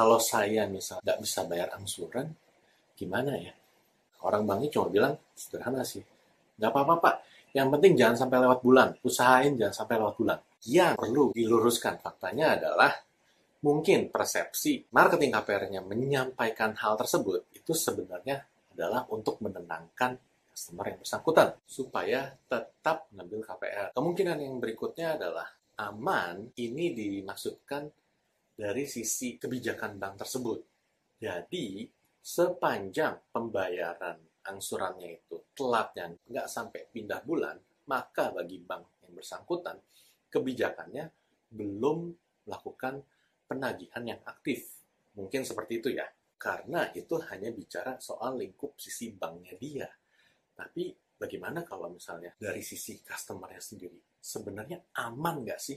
kalau saya misal nggak bisa bayar angsuran, gimana ya? Orang banknya cuma bilang, sederhana sih, nggak apa-apa pak, yang penting jangan sampai lewat bulan, usahain jangan sampai lewat bulan. Yang perlu diluruskan faktanya adalah mungkin persepsi marketing KPR-nya menyampaikan hal tersebut itu sebenarnya adalah untuk menenangkan customer yang bersangkutan supaya tetap mengambil KPR. Kemungkinan yang berikutnya adalah aman ini dimaksudkan dari sisi kebijakan bank tersebut. Jadi sepanjang pembayaran angsurannya itu telatnya nggak sampai pindah bulan, maka bagi bank yang bersangkutan kebijakannya belum melakukan penagihan yang aktif. Mungkin seperti itu ya. Karena itu hanya bicara soal lingkup sisi banknya dia. Tapi bagaimana kalau misalnya dari sisi customer-nya sendiri? Sebenarnya aman nggak sih